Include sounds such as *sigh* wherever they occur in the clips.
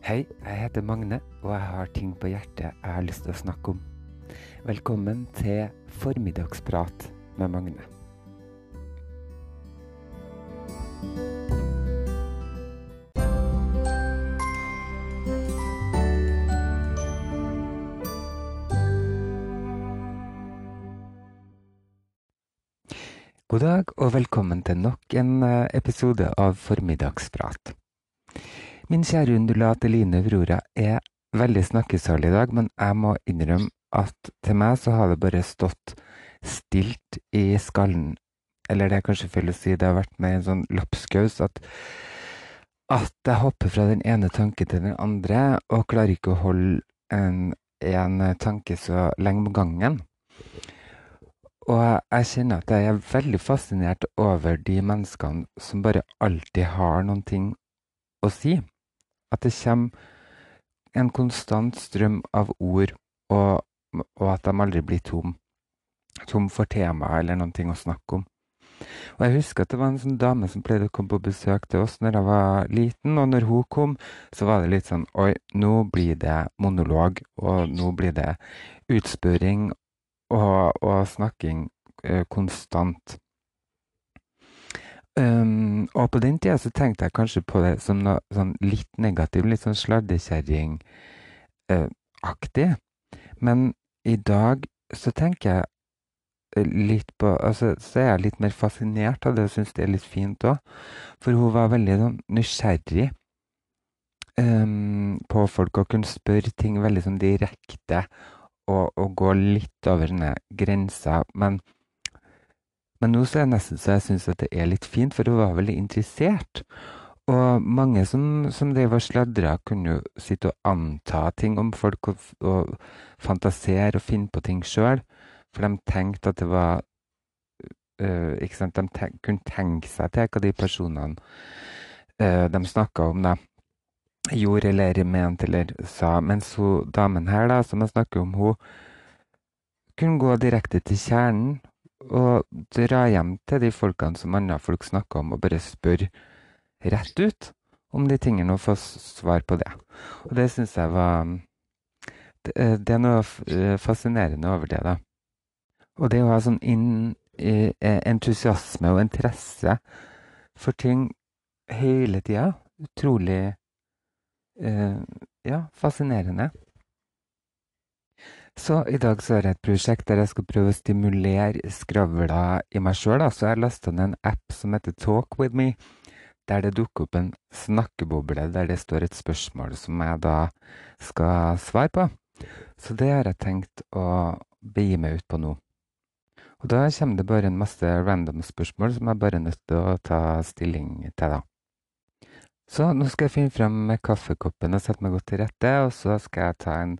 Hei, jeg heter Magne, og jeg har ting på hjertet jeg har lyst til å snakke om. Velkommen til Formiddagsprat med Magne. God dag og velkommen til nok en eh, episode av Formiddagsprat. Min kjære undulat Eline Aurora er veldig snakkesalig i dag, men jeg må innrømme at til meg så har det bare stått stilt i skallen. Eller det er kanskje feil å si, det har vært med en sånn lapskaus at, at jeg hopper fra den ene tanken til den andre, og klarer ikke å holde en, en tanke så lenge på gangen. Og jeg kjenner at jeg er veldig fascinert over de menneskene som bare alltid har noen ting å si. At det kommer en konstant strøm av ord, og, og at de aldri blir tom. Tom for tema eller ting å snakke om. Og jeg husker at det var en sånn dame som pleide å komme på besøk til oss når jeg var liten, og når hun kom, så var det litt sånn Oi, nå blir det monolog, og nå blir det utspørring og, og snakking eh, konstant. Um, og på den tida så tenkte jeg kanskje på det som noe sånn litt negativt, litt sånn sladdekjerringaktig. Men i dag så tenker jeg eh, litt på Altså, så er jeg litt mer fascinert av det og syns det er litt fint òg. For hun var veldig sånn nysgjerrig um, på folk og kunne spørre ting veldig sånn direkte og, og gå litt over sånne grenser. Men, men nå så er det nesten så jeg syns at det er litt fint, for hun var veldig interessert. Og mange som, som drev og sladra, kunne jo sitte og anta ting om folk og, og fantasere og finne på ting sjøl. For de tenkte at det var øh, Ikke sant, de tenk, kunne tenke seg til hva de personene øh, de snakka om, da gjorde eller mente eller sa. Mens hun damen her, da, som jeg snakker om, hun kunne gå direkte til kjernen og dra hjem til de folkene som andre folk snakker om, og bare spørre rett ut om de tingene og få svar på det. Og det syns jeg var det, eh, er noe eh, fascinerende over det, da. Og det å ha sånn inn, eh, entusiasme og interesse for ting hele tida, utrolig ja, fascinerende. Så i dag så har jeg et prosjekt der jeg skal prøve å stimulere skravla i meg sjøl. Så jeg har lasta ned en app som heter Talk with me, der det dukker opp en snakkeboble der det står et spørsmål som jeg da skal svare på. Så det har jeg tenkt å begi meg ut på nå. Og da kommer det bare en masse random spørsmål som jeg bare er nødt til å ta stilling til, da. Så nå skal jeg finne frem kaffekoppen og sette meg godt til rette, og så skal jeg ta en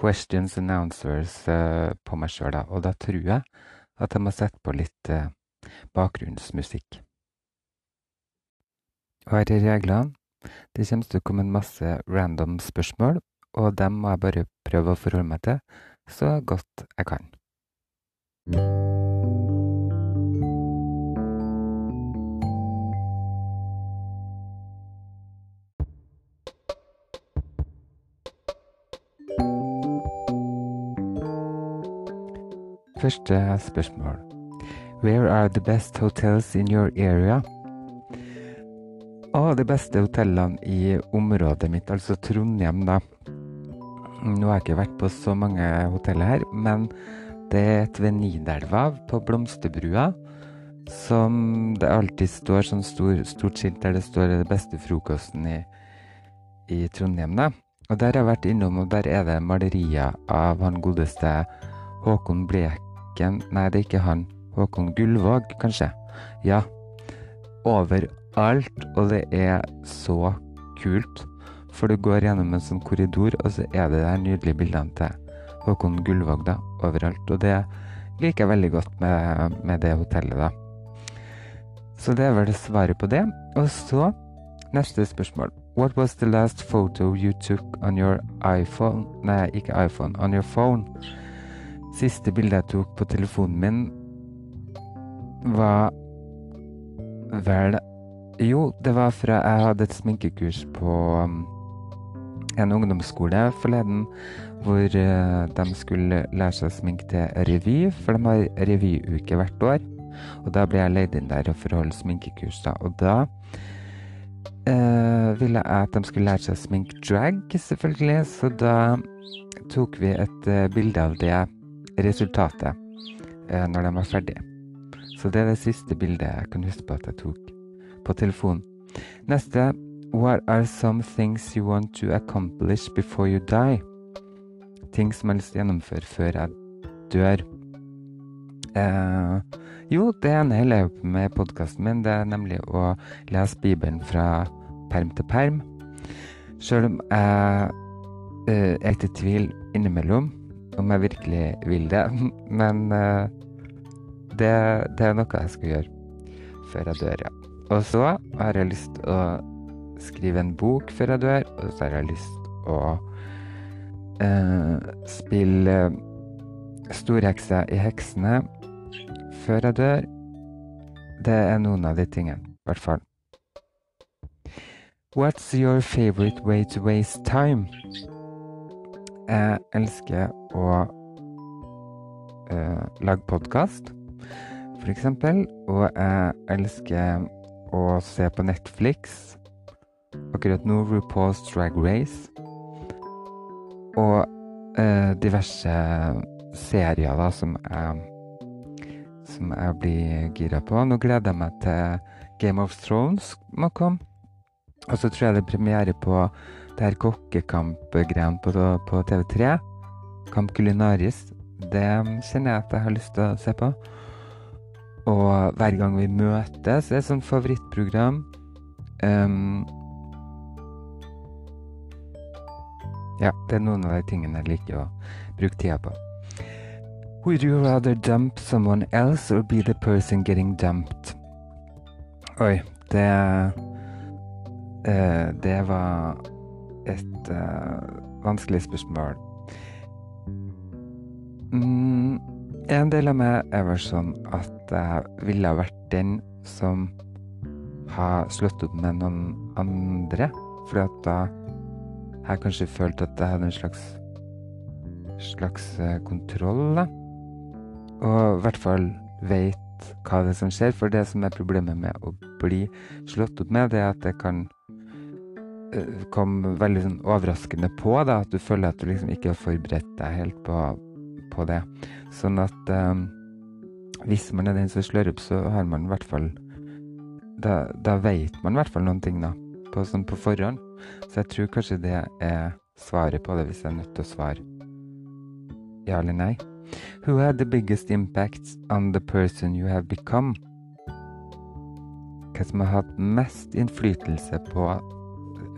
questions and answers eh, på meg sjøl, da. Og da tror jeg at jeg må sette på litt eh, bakgrunnsmusikk. Og her er reglene. Det kommer til å komme en masse random spørsmål, og dem må jeg bare prøve å forholde meg til så godt jeg kan. Første spørsmål. Where are the best hotels in your area? Å, de beste hotellene i området mitt, altså Trondheim, da. Nå har jeg ikke vært på så mange hoteller her, men det er et ved Nidelva på Blomsterbrua som det alltid står sånn stor, stort skilt der det står 'det beste frokosten i, i Trondheim', da. Og der har jeg vært innom, og der er det malerier av han godeste Håkon Bleken Nei, det er ikke han. Håkon Gullvåg, kanskje. Ja. Overalt, og det er så kult. For du går gjennom en sånn korridor, og så er det de nydelige bildene til Håkon Gullvåg da, overalt. Og det liker jeg veldig godt med, med det hotellet, da. Så det er vel svaret på det. Og så neste spørsmål. What was the last photo you took on your iPhone Nei, ikke iPhone, on your phone? Siste bildet jeg tok på telefonen min, var vel Jo, det var fra jeg hadde et sminkekurs på um, en ungdomsskole forleden hvor de skulle lære seg å sminke til revy, for de har revyuke hvert år. Og da ble jeg leid inn der for å holde sminkekurs, da. Og da eh, ville jeg at de skulle lære seg å sminke drag, selvfølgelig. Så da tok vi et eh, bilde av det resultatet eh, når de var ferdige. Så det er det siste bildet jeg kan huske på at jeg tok på telefonen. Neste What are some things you want to accomplish before you die? Ting som jeg har lyst til å gjennomføre før jeg dør. Eh, jo, det ene en jeg på med podkasten min. Det er nemlig å lese Bibelen fra perm til perm. Sjøl om jeg eh, er til tvil innimellom om jeg virkelig vil det. *laughs* Men uh, det, det, er noe jeg skal gjøre før jeg dør, ja. Og så har jeg lyst til å skrive en bok før jeg dør, og så har jeg lyst til å uh, spille storheksa i Heksene før jeg dør. Det er noen av de tingene, i hvert fall. What's your favorite way to waste time? Jeg elsker å eh, lage podkast, f.eks. Og jeg elsker å se på Netflix. Akkurat nå RuPaul's Drag Race. Og eh, diverse serier da, som jeg, som jeg blir gira på. Nå gleder jeg meg til Game of Thrones må komme. Og så tror jeg det er premiere på det her kokkekamp-greiene på, på, TV3. Kamp Kulinaris, Det kjenner jeg at jeg har lyst til å se på. Og hver gang vi møtes, er et sånt favorittprogram. Um, ja, det er noen av de tingene jeg liker å bruke tida på. Would you rather dump someone else or be the person getting dumped? Oi, det uh, Det var et uh, vanskelig spørsmål. Mm, en del av meg er vel sånn at jeg ville ha vært den som har slått opp med noen andre. Fordi at da har jeg kanskje følt at jeg hadde en slags, slags eh, kontroll, da. Og i hvert fall veit hva det er som skjer. For det som er problemet med å bli slått opp med, det er at det kan uh, komme veldig sånn overraskende på. da, At du føler at du liksom ikke har forberedt deg helt på, på det. Sånn at um, hvis man er den som slår opp, så har man i hvert fall Da, da veit man i hvert fall noen ting, da. På, sånn på forhånd. Så jeg tror kanskje det er svaret på det, hvis jeg er nødt til å svare ja eller nei. Who had the biggest impact on the person you have become? Hva som har hatt mest innflytelse på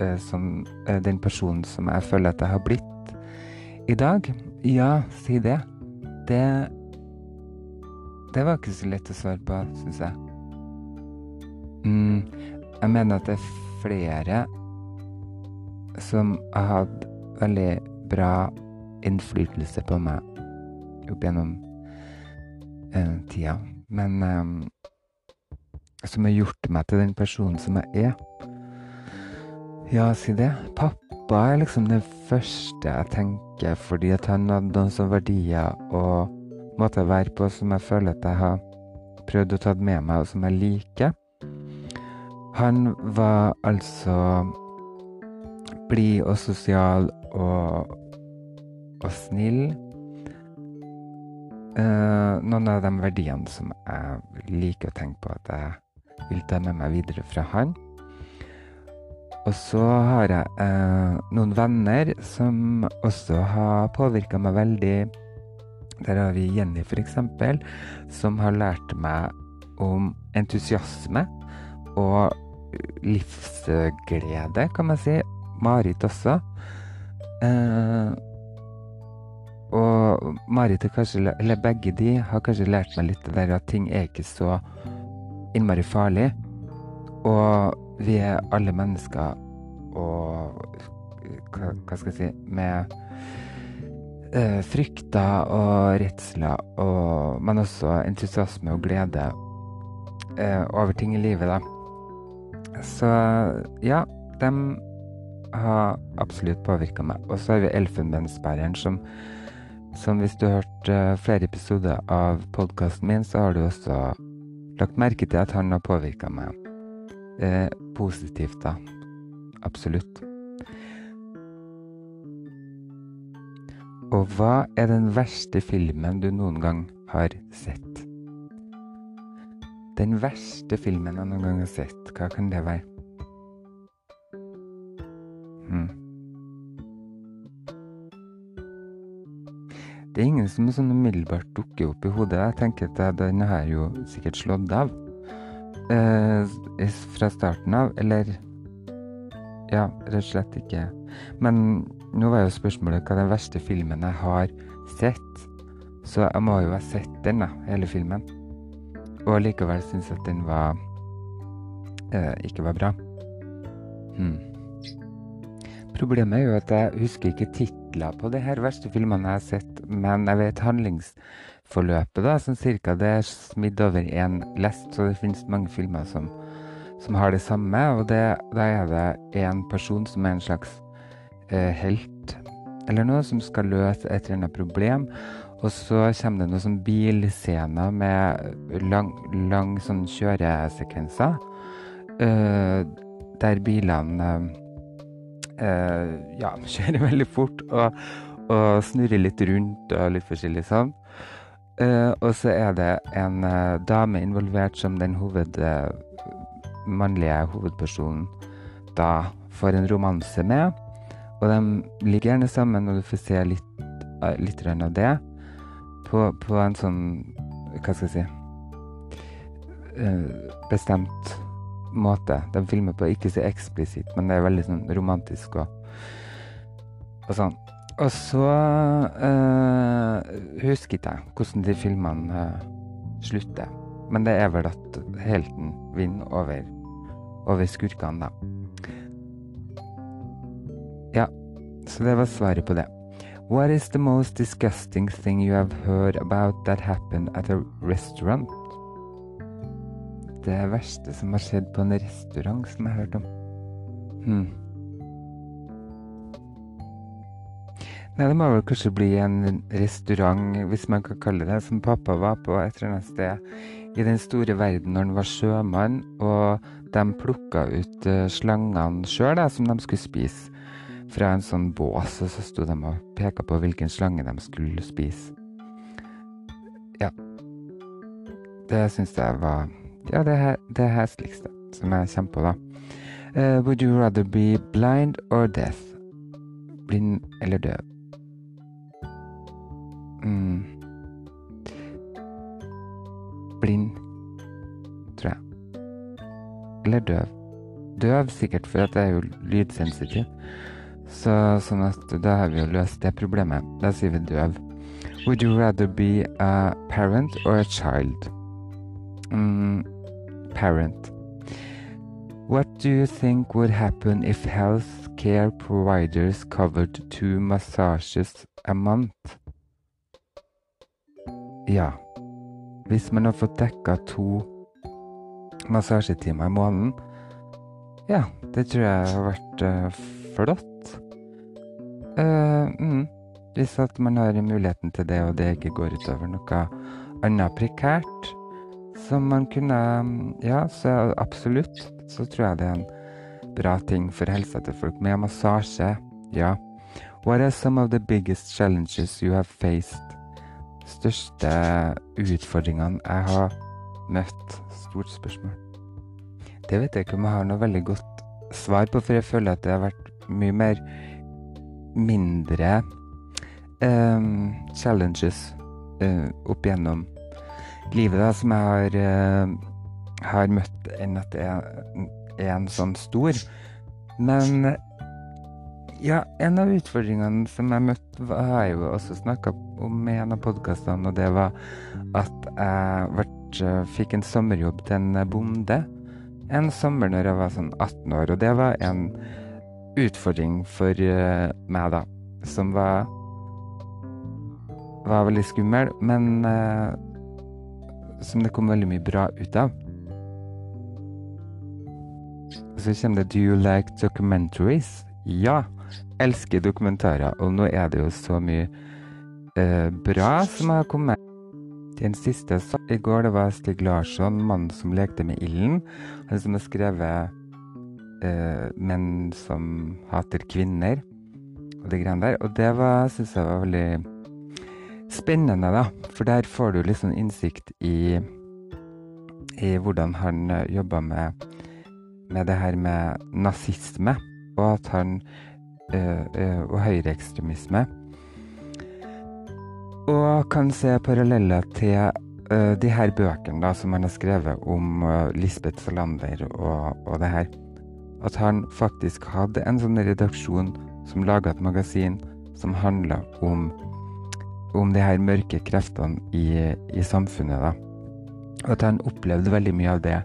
uh, som, eh, den personen som jeg føler at jeg har blitt i dag? Ja, si det. Det det var ikke så lett å svare på, syns jeg. Mm, jeg mener at det er flere som har hatt veldig bra innflytelse på meg opp gjennom eh, tida. Men eh, som har gjort meg til den personen som jeg er. Ja, si det. Pappa er liksom det første jeg tenker, fordi at han hadde noen sånne verdier og måte å være på som jeg føler at jeg har prøvd å ta med meg, og som jeg liker. Han var altså blid og sosial og, og snill. Uh, noen av de verdiene som jeg liker å tenke på at jeg vil ta med meg videre fra han. Og så har jeg eh, noen venner som også har påvirka meg veldig der har vi Jenny, f.eks., som har lært meg om entusiasme og livsglede, kan man si. Marit også. Eh, og Marit kanskje, eller begge de, har kanskje lært meg litt der at ting er ikke så innmari farlig. Og vi er alle mennesker og hva, hva skal jeg si Med eh, frykter og redsler, og, men også entusiasme og glede eh, over ting i livet, da. Så ja, de har absolutt påvirka meg. Og så har vi Elfenbensbæreren, som, som hvis du har hørt uh, flere episoder av podkasten min, så har du også lagt merke til at han har påvirka meg eh, positivt, da. Absolutt. Og hva er den verste filmen du noen gang har sett? Den verste filmen jeg noen gang har sett, hva kan det være? Hmm. Det er ingen som sånn umiddelbart dukker opp i hodet. Jeg tenker at den har jo sikkert slått av eh, fra starten av, eller Ja, rett og slett ikke. Men nå var jo spørsmålet hva den verste filmen jeg har sett. Så jeg må jo ha sett den, da, hele filmen. Og likevel syns jeg at den var eh, ikke var bra. Hmm. Problemet er jo at jeg husker ikke titler på de her verste filmene jeg har sett, men jeg vet handlingsforløpet, da, sånn cirka. Det er smidd over én lest, så det finnes mange filmer som, som har det samme. Og det, da er det en person som er en slags eh, helt eller noe, som skal løse et eller annet problem. Og så kommer det noen sånn bilscener med lang, lang sånn kjøresekvenser. Eh, der bilene uh, ja, *laughs* kjører veldig fort og, og, snurrer litt rundt og litt forskjellig sånn. Uh, og så er det en dame involvert som den hoved, mannlige hovedpersonen da får en romanse med. Og de ligger gjerne sammen, og du får se litt, litt av det på, på, en sånn Hva skal jeg si Bestemt måte. De filmer på ikke så eksplisitt, men det er veldig sånn romantisk og, og sånn. Og så uh, husket jeg hvordan de filmene uh, slutter. Men det er vel at helten vinner over, over skurkene, da. Ja, så det var svaret på det. What is the most disgusting thing you have heard about that happened at a restaurant? Det verste som har skjedd på en restaurant som jeg har hørt om. Hmm. Nei, det må vel kanskje bli en restaurant, hvis man kan kalle det, som pappa var på et eller annet sted i den store verden når han var sjømann, og de plukka ut uh, slangene sjøl, som de skulle spise fra en sånn bås, og så sto de og peka på hvilken slange de skulle spise. Ja. Det syns jeg var Ja, det er det hesligste som jeg kommer på, da. Uh, would you rather be blind or deaf? Blind eller døv? Mm. Blind, tror jeg. Eller døv. Døv sikkert, for jeg er jo lydsensitiv. Så sånn at da har vi jo løst det problemet. Da sier vi døv. Would you rather be a parent or a child? Mm, parent. What do you think would happen if health care providers covered two massages a month? Ja, hvis man har fått dekka to massasjetimer i måneden, ja, det tror jeg har vært uh, flott. Uh, mm. Hvis at man har muligheten til det, og det ikke går utover noe annet prekært som man kunne Ja, så absolutt. Så tror jeg det er en bra ting for helsa til folk. Med massasje, ja. What are some of the biggest challenges you have faced? Største utfordringene jeg har møtt? Stort spørsmål. Det vet jeg ikke om jeg har noe veldig godt svar på, for jeg føler at det har vært mye mer mindre um, challenges uh, opp igjennom livet da, som jeg har, uh, har møtt, enn at det er en sånn stor. Men ja, en av utfordringene som jeg møtte, har jeg jo også snakka om i en av podkastene, og det var at jeg vært, fikk en sommerjobb til en bonde en sommer når jeg var sånn 18 år, og det var en utfordring for uh, meg, da, som var var veldig skummel, men som det kom veldig mye bra ut av. Så kommer det Do you like documentaries? Ja, elsker dokumentarer. Og nå er det jo så mye eh, bra som har kommet. Den siste i går, det var Stig Larsson, 'Mannen som lekte med ilden'. Han som har skrevet eh, 'Menn som hater kvinner' og det greiene der. Og det syns jeg var veldig spennende, da. For der får du sånn innsikt i, i hvordan han uh, jobba med, med det her med nazisme, og at han Og høyreekstremisme. Og kan se paralleller til uh, de her bøkene da, som han har skrevet om Lisbeth Salander og, og, det her. At han faktisk hadde en sånn redaksjon som laga et magasin som handla om, om de her mørke kreftene i, i samfunnet. da. Og at han opplevde veldig mye av det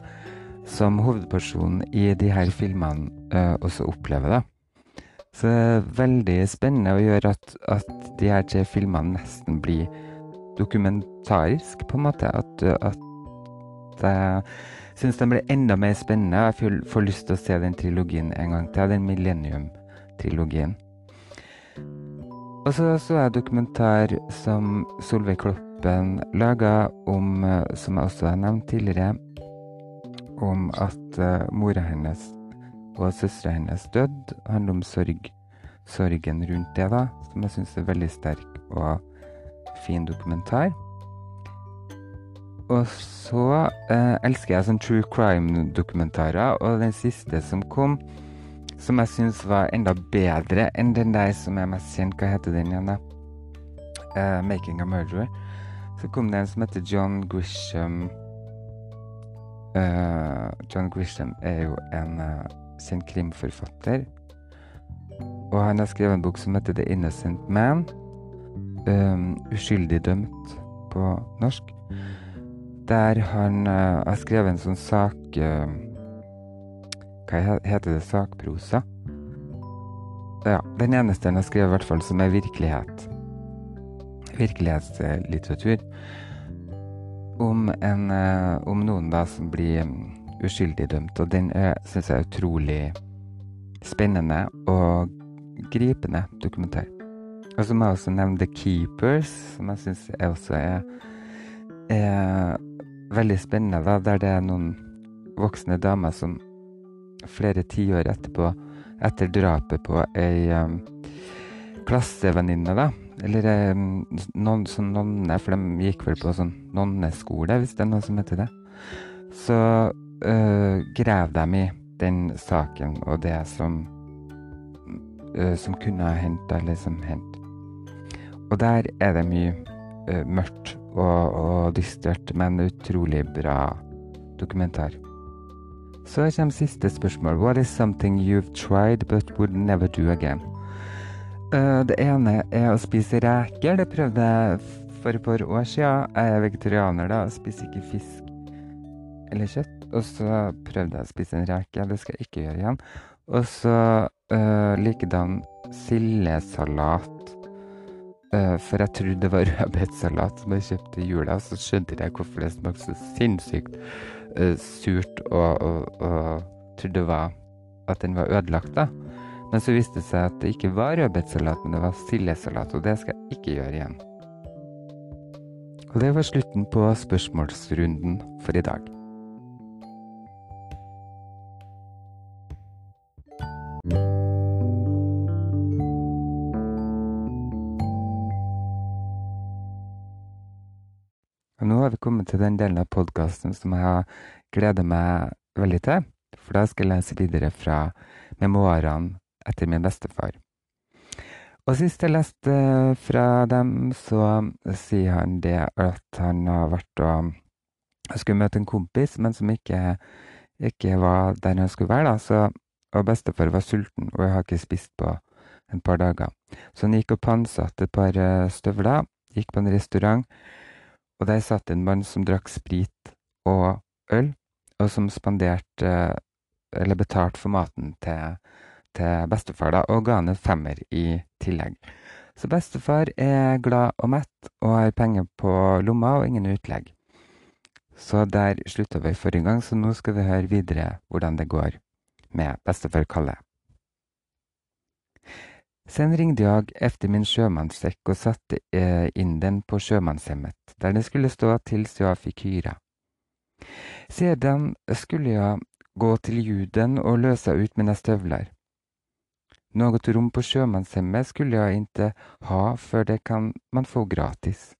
som hovedpersonen i de her filmene uh, også opplever. da. Så det er veldig spennende å gjøre at, at de her tre filmene nesten blir dokumentarisk, på en måte. At, at jeg syns den blir enda mer spennende. Jeg får, lyst til å se den trilogien en gang til, den Millennium-trilogien. Og så så jeg dokumentar som Solveig Kloppen laga om, som jeg også har nevnt tidligere, om at uh, mora hennes og søstera hennes død handler om sorg. Sorgen rundt det, da, som jeg syns er veldig sterk og fin dokumentar. Og så eh, elsker jeg sånn true crime-dokumentarer, og den siste som kom, som jeg syns var enda bedre enn den der som er mest kjent, hva heter den igjen, da? Eh, 'Making a Murderer'. Så kom det en som heter John Grisham. Eh, John Grisham er jo en uh, sin krimforfatter. Og han har skrevet en bok som heter 'The Innocent Man'. Um, uskyldig dømt på norsk. Der han uh, har skrevet en sånn sak uh, Hva heter det? Sakprosa? Ja, den eneste han har skrevet, i hvert fall, som er virkelighet. Virkelighetslitteratur. Om, en, uh, om noen da som blir um, uskyldig dømt. Og den syns jeg er utrolig spennende og gripende dokumentar. Og så må jeg også nevne The Keepers, som jeg syns også er, er veldig spennende. da, Der det er noen voksne damer som flere tiår etterpå, etter drapet på ei um, klassevenninne, da, eller um, noen sånn nonne, for de gikk vel på sånn nonneskole, hvis det er noe som heter det, så uh, grav dem i den saken og det som, uh, som kunne ha hendt, eller som hendte. Og der er det mye uh, mørkt og, og dystert, men utrolig bra dokumentar. Så kommer siste spørsmål. What is something you've tried but would never do again? Uh, det ene er å spise reker. Det prøvde jeg for et par år siden. Jeg er vegetarianer da, spiser ikke fisk eller kjøtt. Og så prøvde jeg å spise en reke. Det skal jeg ikke gjøre igjen. Og så uh, likedan sildesalat. Uh, for jeg trodde det var *laughs* rødbetsalat som jeg kjøpte i jula. Så skjønte jeg hvorfor det smakte så sinnssykt uh, surt, og, og, og, trodde det var at den var ødelagt, da. Men så viste det seg at det ikke var rødbetsalat, men det var sildesalat, og det skal jeg ikke gjøre igjen. Og det var slutten på spørsmålsrunden for i dag. Har vi kommet til den delen av podkasten som jeg gleder meg veldig til. For da skal jeg lese videre fra memoarene etter min bestefar. Og sist jeg leste fra dem, så sier han det at han har vært og skulle møte en kompis, men som ikke, ikke var der han skulle være. da, så, Og bestefar var sulten, og jeg har ikke spist på en par dager. Så han gikk og pantsatte et par støvler, gikk på en restaurant og der satt en mann som drakk sprit og øl, og som spanderte Eller betalte for maten til, til bestefar, da, og ga han en femmer i tillegg. Så bestefar er glad og mett og har penger på lomma og ingen utlegg. Så der slutta vi forrige gang, så nå skal vi høre videre hvordan det går med bestefar Kalle. Sen ringde jag efter min sjömanssäck och satte eh, in den på sjömanshemmet, där den skulle stå tills jag fick hyra. Sedan skulle jag gå till juden och lösa ut mina stövlar. Något rum på sjömanshemmet skulle jag inte ha, för det kan man få gratis.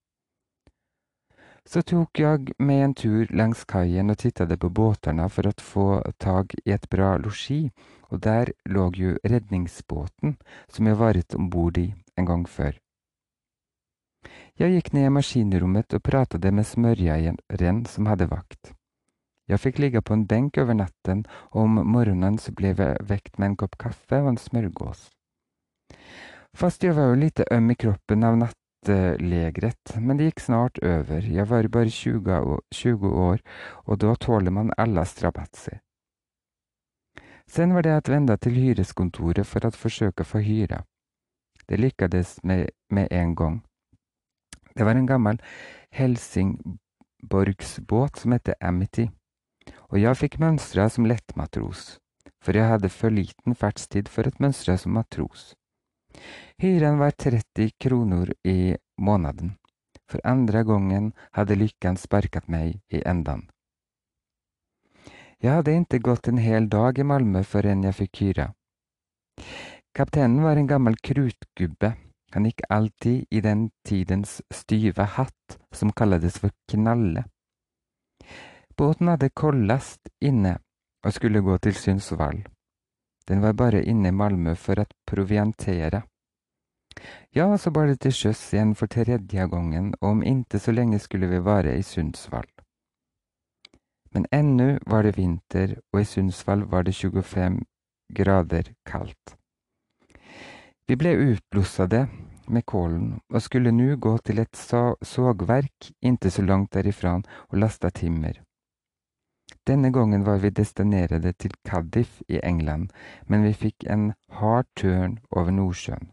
Så tok jeg meg en tur langs kajen og tittade på båtene for å få tag i et bra logi og der lå jo redningsbåten som jeg varet om ombord i en gang før. Jeg gikk ned i maskinrommet og pratet med smørjeieren som hadde vakt. Jeg fikk ligge på en benk over natten og om morgenen så ble jeg vekt med en kopp kaffe og en smørgås. Fast jeg var jo lite øm i kroppen av nattlägret, men det gikk snart over, jeg var bare 20 år, og da tåler man alle strabatser. Sen var det at vende til hyreskontoret for å forsøke å få hyra. Det lyckades med, med en gang. Det var en gammel Helsingborgsbåt som hette Amity og jeg fikk mønstra som lettmatros, for jeg hadde for liten fartstid for et mønstre som matros. Hyran var 30 kronor i månaden. För andra gången hade lyckan sparkat mig i ändan. Jag hade inte gått en hel dag i Malmö förrän jag fick hyra. Kaptenen var en gammal krutgubbe. Han gikk alltid i den tidens styve hatt som kallades for knalle. Båten hadde kollast inne og skulle gå til Sundsvall. Den var bare inne i Malmö for å proviantere. Ja, så bar det til sjøs igjen for tredje gangen, og om inte så lenge skulle vi være i Sundsvall. Men ennå var det vinter og i Sundsvall var det 25 grader kaldt. Vi ble utblussede med kålen og skulle nå gå til et sågverk inte så langt derifra og lasta timmer. Denna gangen var vi destinerte til Cardiff i England, men vi fikk en hard turn over Nordsjøen.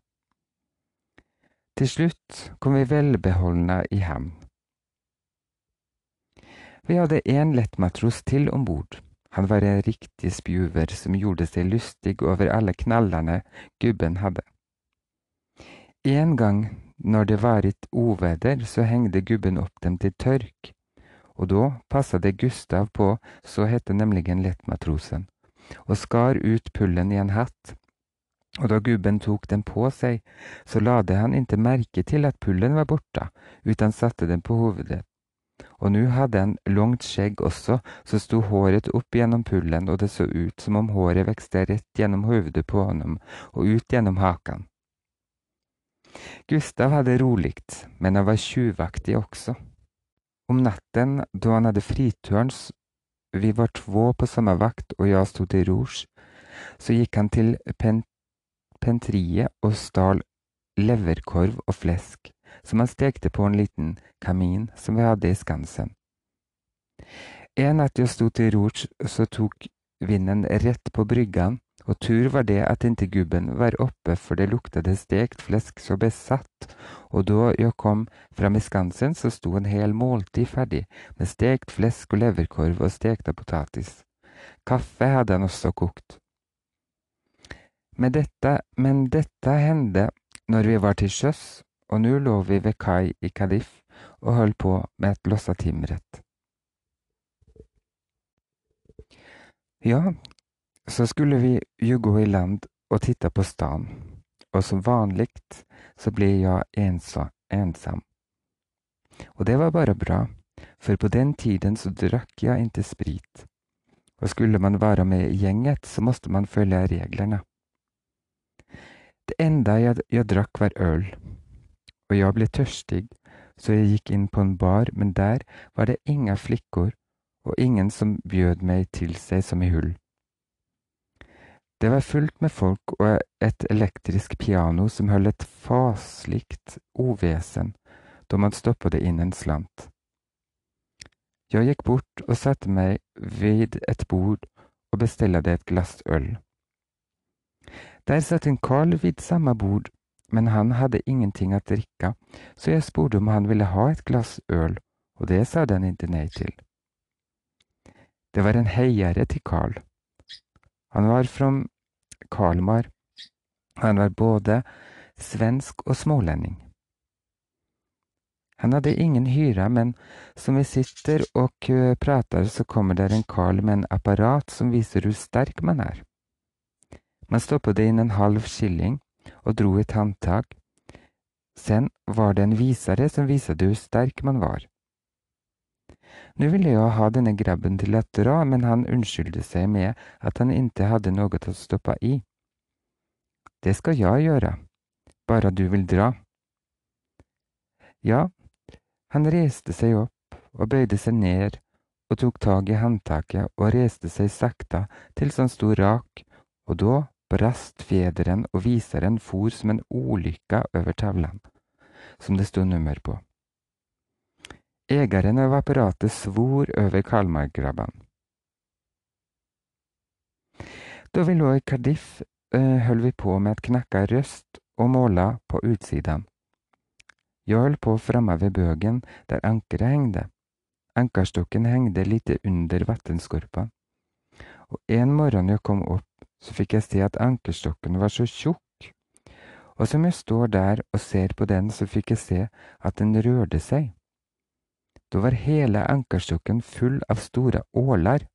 Til slutt kom vi velbeholdne i havn. Vi hade en til om ombord. Han var en riktig spjuver som gjorde seg lystig over alle knallene gubben hadde. En gang når det var et oväder så hengte gubben opp dem till törk da passa det Gustav på, så hette nämligen lettmatrosen, og skar ut pullen i en hatt. Og da gubben tok den på seg, så lade han inte merke til at pullen var borta, utan satte den på hovedet. Og nu hadde han langt skjegg også, så sto håret opp gjennom pullen og det så ut som om håret vekste rett gjennom hovedet på honom og ut gjennom hakan. Gustav hadde roligt, men han var tjuvaktig också. Om natten, då han hade friturns, vi var två på samma vakt och jag stod i rouge, så gick han till pen pentriet och stal leverkorv och fläsk som han stekte på en liten kamin som vi hade i Skansen. En natt jag stod til rouge så tog vinden rätt på bryggan och tur var det at inte gubben var uppe för det luktade stekt fläsk så besatt och då jag kom fram i Skansen så stod en hel måltid ferdig med stekt fläsk och leverkorv och stekta potatis. Kaffe hade han också kokt. Men detta, men detta hände når vi var til sjøs, og nå lå vi ved kaj i Kadif og holdt på med et lossa timret. Ja, så skulle vi ju gå i land och titta på stan och som vanligt så blev jag ensa, ensam. Och det var bara bra, för på den tiden så drack jag inte sprit. Och skulle man vara med i gänget så måste man följa reglerna. Det enda jag, jag drakk var øl, og jeg ble tørstig, så jeg gikk inn på en bar men der var det inga flikker og ingen som bjød meg til seg som i hull. Det var fullt med folk og et elektrisk piano som høll et faslikt ovesen då man stoppade in en slant. Jag gick bort och satte mig vid ett bord och beställde ett glass öl. Där satt en karl vid samma bord, men han hade ingenting att dricka, så jag sporde om han ville ha ett glass öl och det sade han inte nej till. Det var en hejare till Karl. Han var fra Kalmar Han var både svensk og smålending. Han hadde ingen hyre, men som vi sitter og prater, så kommer der en karl med en apparat som viser hvor sterk man er. Man stoppet inn en halv skilling og dro et håndtak. Sen var det en visere som viste hvor sterk man var. Nå ville jeg ha denne grabben til å dra, men han unnskyldte seg med at han ikke hadde noe å stoppe i. Det skal jeg gjøre, bare du vil dra. Ja, han reiste seg opp og bøyde seg ned og tok tak i håndtaket og reiste seg sakte til han sto rak, og da brast fjederen og viseren for som en ulykke over tavlen, som det stod nummer på. Eieren av apparatet svor over Kalmargrabben. Da vi lå i Cardiff, holdt vi på med å knakke røst og måla på utsidan. Jeg holdt på framme ved bøgen der ankeret hengde. Ankerstokken hengde litt under vannskorpa. Og en morgen jeg kom opp, så fikk jeg se at ankerstokken var så tjukk. Og som jeg står der og ser på den, så fikk jeg se at den rørte seg. Da var hele ankerstokken full av store åler.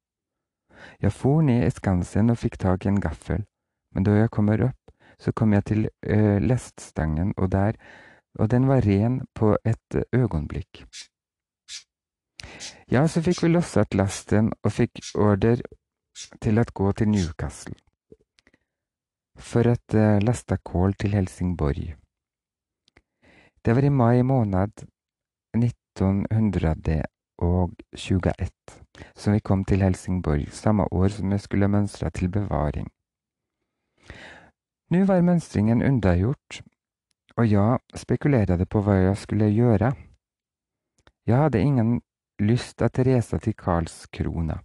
Jeg for ned i skansen og fikk tak i en gaffel, men da jeg kommer opp, så kom jeg til øh, leststangen, og der, og den var ren på et øyeblikk. Ja, så fikk vi losset lasten og fikk ordre til å gå til Newcastle for å uh, laste kål til Helsingborg. Det var i mai måned 1921 som vi kom til Helsingborg, samme år som jeg skulle mønstre til bevaring. Nå var mønstringen unnagjort, og jeg spekulerte på hva jeg skulle gjøre. Jeg hadde ingen lyst å reise til Karlskrona.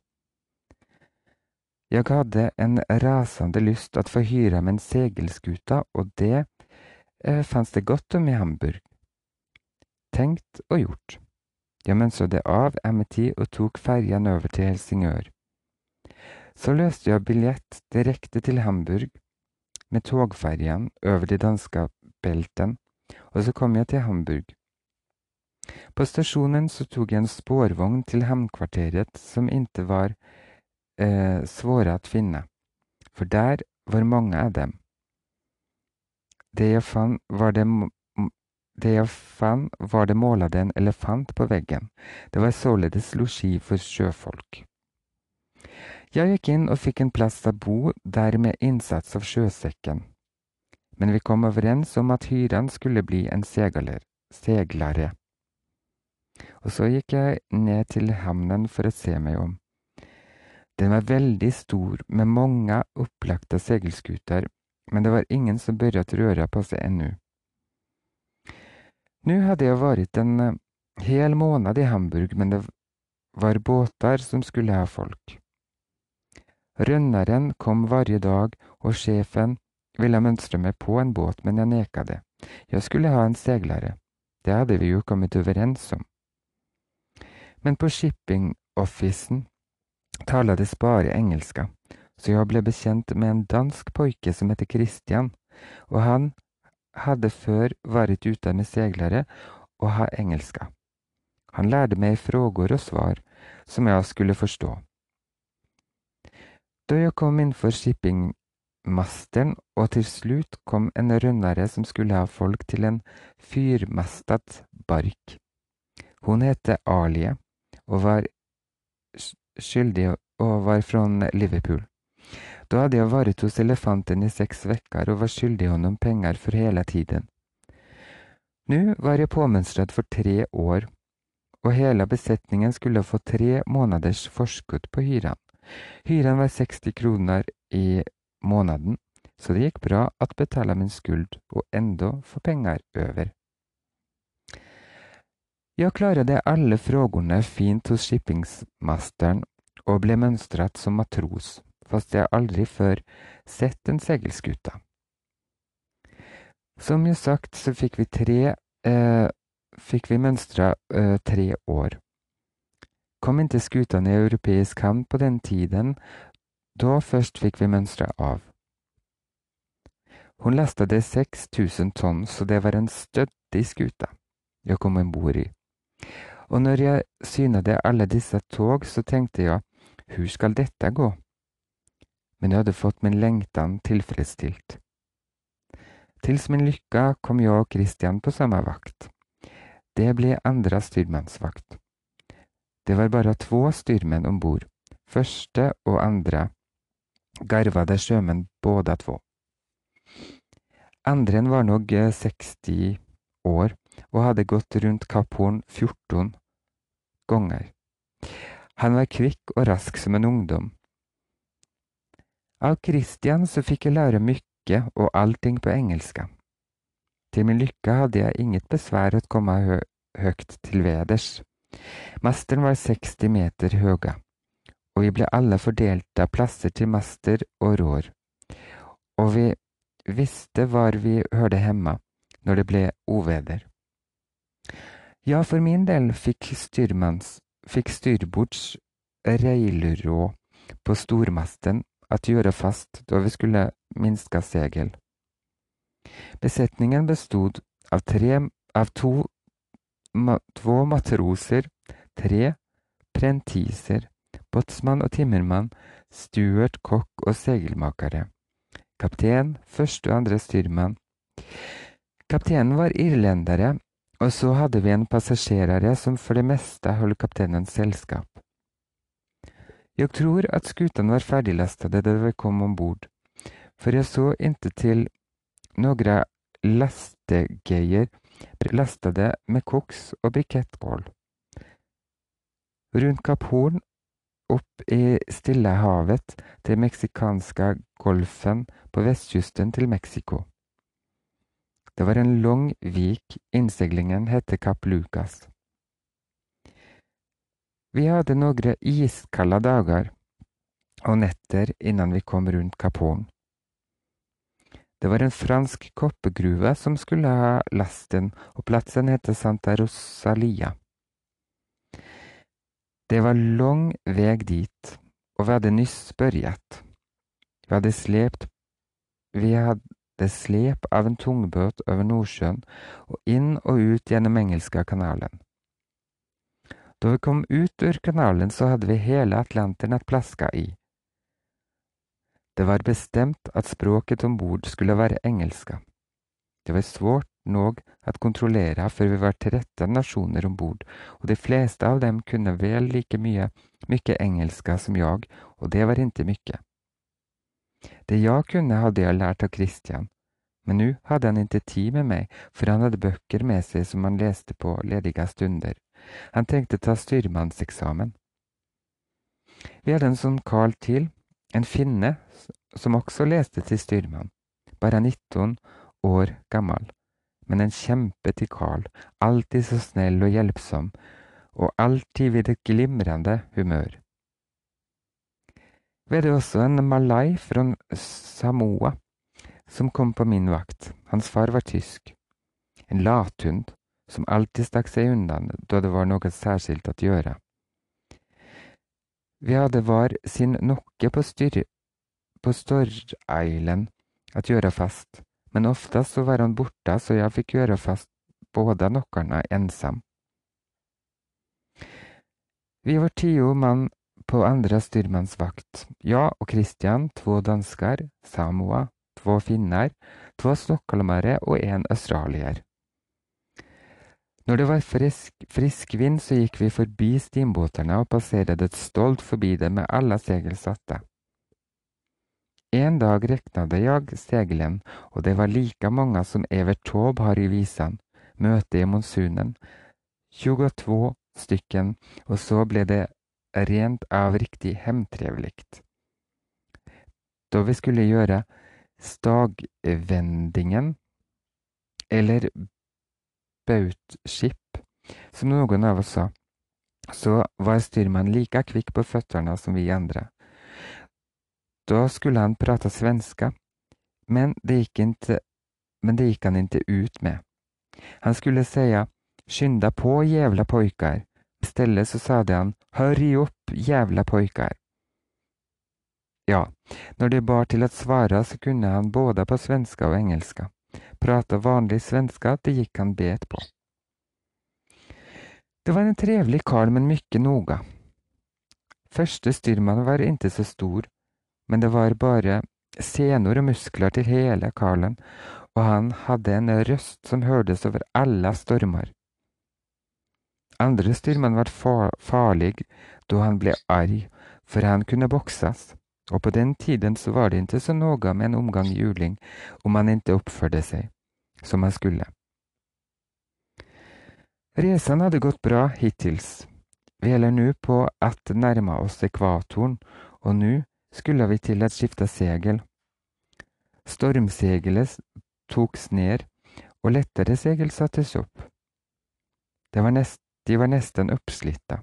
Jeg hadde en rasende lyst å få hyre med en segelskuta, og det eh, fantes det godt om i Hamburg. Tenkt og gjort. Jeg mønstret av Amity og tok ferjen over til Helsingør. Så løste jeg billett direkte til Hamburg med togferjen over de danske belten, og så kom jeg til Hamburg. På stasjonen så tok jeg en spårvogn til hamnkvarteret som ikke var eh, svåre å finne, for der var mange av dem. Det jeg fant, var det, det jeg fant, var det målet en elefant på veggen. Det var således losji for sjøfolk. Jeg gikk inn og fikk en plass å bo der med innsats av sjøsekken, men vi kom overens om at hyren skulle bli en segler, seglare. Og så gikk jeg ned til havnen for å se meg om. Den var veldig stor, med mange opplagte seilskuter, men det var ingen som begynte røre på seg ennå. Nå hadde jeg vært en eh, hel måned i Hamburg, men det var båter som skulle ha folk. Rønneren kom hver dag, og sjefen ville mønstre meg på en båt, men jeg neka det. Jeg skulle ha en seglere. Det hadde vi jo kommet overens om. Men på shipping-officen talades bare engelska, så jeg ble bekjent med en dansk pojke som heter Christian, og han hadde før vært ute med seglere og ha engelska. Han lærte meg frågor og svar som jeg skulle forstå. Da jeg kom innenfor shippingmasteren, og til slutt kom en rønnere som skulle ha folk til en fyrmastet bark. Hun het Alie og var skyldig og var fra Liverpool. Da hadde jeg vært hos elefanten i seks vekker og var skyldig honom penger for hele tiden. Nå var jeg påmønstret for tre år, og hele besetningen skulle få tre måneders forskudd på hyren. Hyren var 60 kroner i måneden, så det gikk bra å betale min skuld og enda få penger over. Jeg klarte alle frågorna fint hos shippingmasteren og ble mønstret som matros, fast jeg aldri før sett en seilskute. Som jo sagt, så fikk vi tre eh, fikk vi mønstra eh, tre år. Kom ikke skutene i europeisk havn på den tiden, da først fikk vi mønstra av. Hon lastade 6000 tonn, så det var en stødig skute jeg kom ombord i. Og når jeg synade alle disse tog, så tenkte jeg, hur skal dette gå? Men jeg hadde fått min lengtan tilfredsstilt. Tills min lycka kom jag och Christian på samme vakt. Det ble andra styrmansvakt. Det var bare två styrmenn ombord. Første og andre garvade sjømenn båda två. Andren var nog 60 år og hadde gått rundt Kapp Horn 14 ganger. Han var kvikk og rask som en ungdom. Av Christian så fikk jeg lære mye og allting på engelska. Til min lykke hadde jeg inget besvær å komme hø høgt til veders. Masten var 60 meter høga, og vi ble alle fordelt av plasser til master og rår, og vi visste hvor vi hørte hjemme når det ble uveder. Ja, for min del fikk styrmanns fikk styrbords reilråd på stormasten at gjøre fast da vi skulle minska segel. Besetningen bestod av, tre, av to, ma, två matroser, tre prentiser, båtsmann og timmermann, stuert, kokk og segelmakere. Kaptein, første og andre styrmann. Kapteinen var irlendere, og så hadde vi en passasjerare som for det meste holdt kapteinens selskap. Jeg tror at skutene var ferdiglastede da vi kom om bord, for jeg så inntil noen lastegeier lastede med koks og brikettkål. Rundt Kapp Horn, opp i Stillehavet til meksikanske golfen på vestkysten til Mexico. Det var en lang vik, innseilingen heter Kapp Lucas. Vi hadde noen iskalde dager og netter innan vi kom rundt Kapp Horn. Det var en fransk koppegruve som skulle ha lasten, og plassen heter Santa Rosalia. Det var lang vei dit, og vi hadde nyss børjet. Vi hadde slept Vi hadde slep av en tungbåt over Nordsjøen og inn og ut gjennom engelska kanalen. Da vi kom ut ur kanalen, så hadde vi hele Atlanteren att plaska i. Det var bestemt at språket om bord skulle være engelska. Det var svårt nog att kontrollera för vi var 13 nasjoner ombord og de fleste av dem kunne vel like mye, mycket engelska som jeg, og det var ikke mye. Det jeg kunne hadde jeg lært av Christian, men nå hadde han ikke tid med meg, for han hadde bøker med seg som han leste på ledige stunder. Han tenkte ta styrmannseksamen. Vi hadde en sånn Carl til, en finne, som også leste til styrmann, bare 19 år gammel, men en kjempe til Carl, alltid så snill og hjelpsom, og alltid ved et glimrende humør. Vi hadde også en malai fra Samoa som kom på min vakt. Hans far var tysk. En lathund som alltid stakk seg unna da det var noe særskilt å gjøre. Vi hadde var sin nokke på, styr, på Storeilen att gjøre fast, men oftest så var han borte så jeg fikk gjøre fast båda nokkerne ensam. Vi var tio man på andra styrmans vakt. Jag och Christian, två danskar, Samoa, två finnar, två stockholmare og en australier. Når det var frisk, frisk vind, så gikk vi forbi steambåtene og passerte stolt forbi dem med alle segel satte. En dag reknade jeg seglen, og det var like mange som Evert Taube har i visan, Møte i monsunen, 22 stycken, og så ble det rent av riktig hemtrevligt. Da vi skulle gjøre stagvendingen, eller bautskip, som noen av oss sa, så var styrmannen like kvikk på føttene som vi andre. Da skulle han prate svenska, men det gikk, inte, men det gikk han ikke ut med. Han skulle säga skynda på jävla pojkar. Istället så sade han hurry upp jävla pojkar. Ja, når det bar til å svare, så kunne han både på svenska og engelska. Prata vanlig svenska, det gikk han bet på. Det var en trevlig karl, men mykje noga. Første styrmann var inte så stor, men det var bare senor og muskler til hele karlen, og han hadde en røst som hørtes over alle stormer. Andre styrmann var farlig da han ble arg, for han kunne bokses, og på den tiden så var det ikke så noe med en omgang juling om man ikke oppførte seg som man skulle. Resan hadde gått bra hittils. Vi holder nå på at nærme oss ekvatoren, og nå skulle vi til å skifte segel. Stormsegelet toks ned, og lettere segel sattes opp. Var nest, de var nesten oppslitte.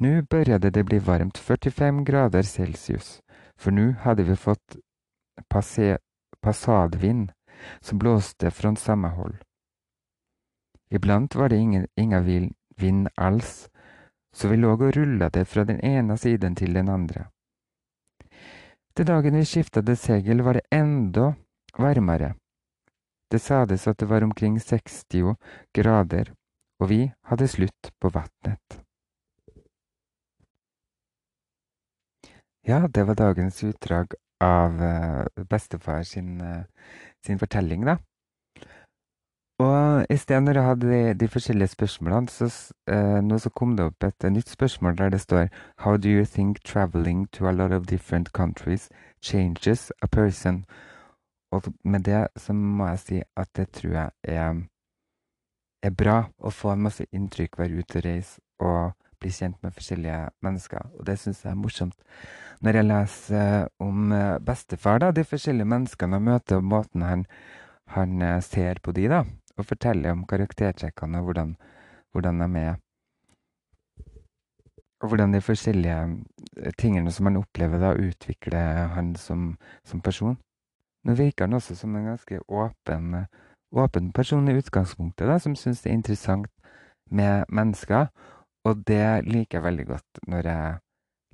Nå begynte det bli varmt, 45 grader celsius, for nå hadde vi fått passadvind som blåste fra samme hold. Iblant var det ingen, ingen vind alls, så vi lå og rulla det fra den ene siden til den andre. Den dagen vi skiftet segel, var det enda varmere. Det sades at det var omkring 60 grader, og vi hadde slutt på vannet. Ja, det var dagens utdrag av uh, bestefar sin, uh, sin, fortelling, da. Og i sted, når jeg hadde de, de forskjellige spørsmålene, så eh, nå så kom det opp et nytt spørsmål der det står How do you think traveling to a lot of different countries changes a person? Og med det så må jeg si at det tror jeg er, er bra å få en masse inntrykk, være ute og reise og bli kjent med forskjellige mennesker. Og det syns jeg er morsomt. Når jeg leser om eh, bestefar, da, de forskjellige menneskene jeg møter, og måten han, han, eh, ser på de, da, og forteller om karaktertrekkene og hvordan, hvordan de er og hvordan de forskjellige eh, tingene som han opplever, da, utvikler han som, som person. Nå virker han også som en ganske åpen, åpen person i utgangspunktet, da, som syns det er interessant med mennesker. Og det liker jeg veldig godt når jeg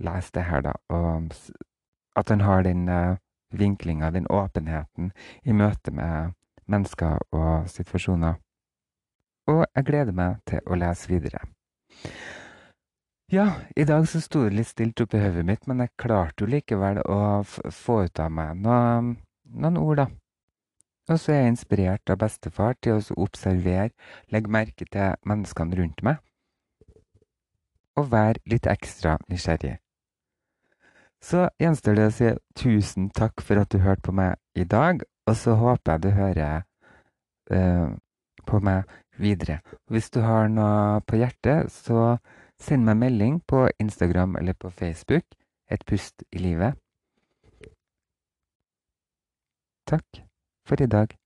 leser det her, da. Og at han har den uh, vinklinga, den åpenheten, i møte med mennesker og situasjoner. Og jeg gleder meg til å lese videre. Ja, i dag så sto det litt stilt oppi hodet mitt, men jeg klarte jo likevel å få ut av meg noen, noen ord, da. Og så er jeg inspirert av bestefar til å observere, legge merke til menneskene rundt meg, og være litt ekstra nysgjerrig. Så gjenstår det å si tusen takk for at du hørte på meg i dag, og så håper jeg du hører uh, på meg videre. Hvis du har noe på hjertet, så send meg melding på Instagram eller på Facebook. Et pust i livet. Takk for i dag.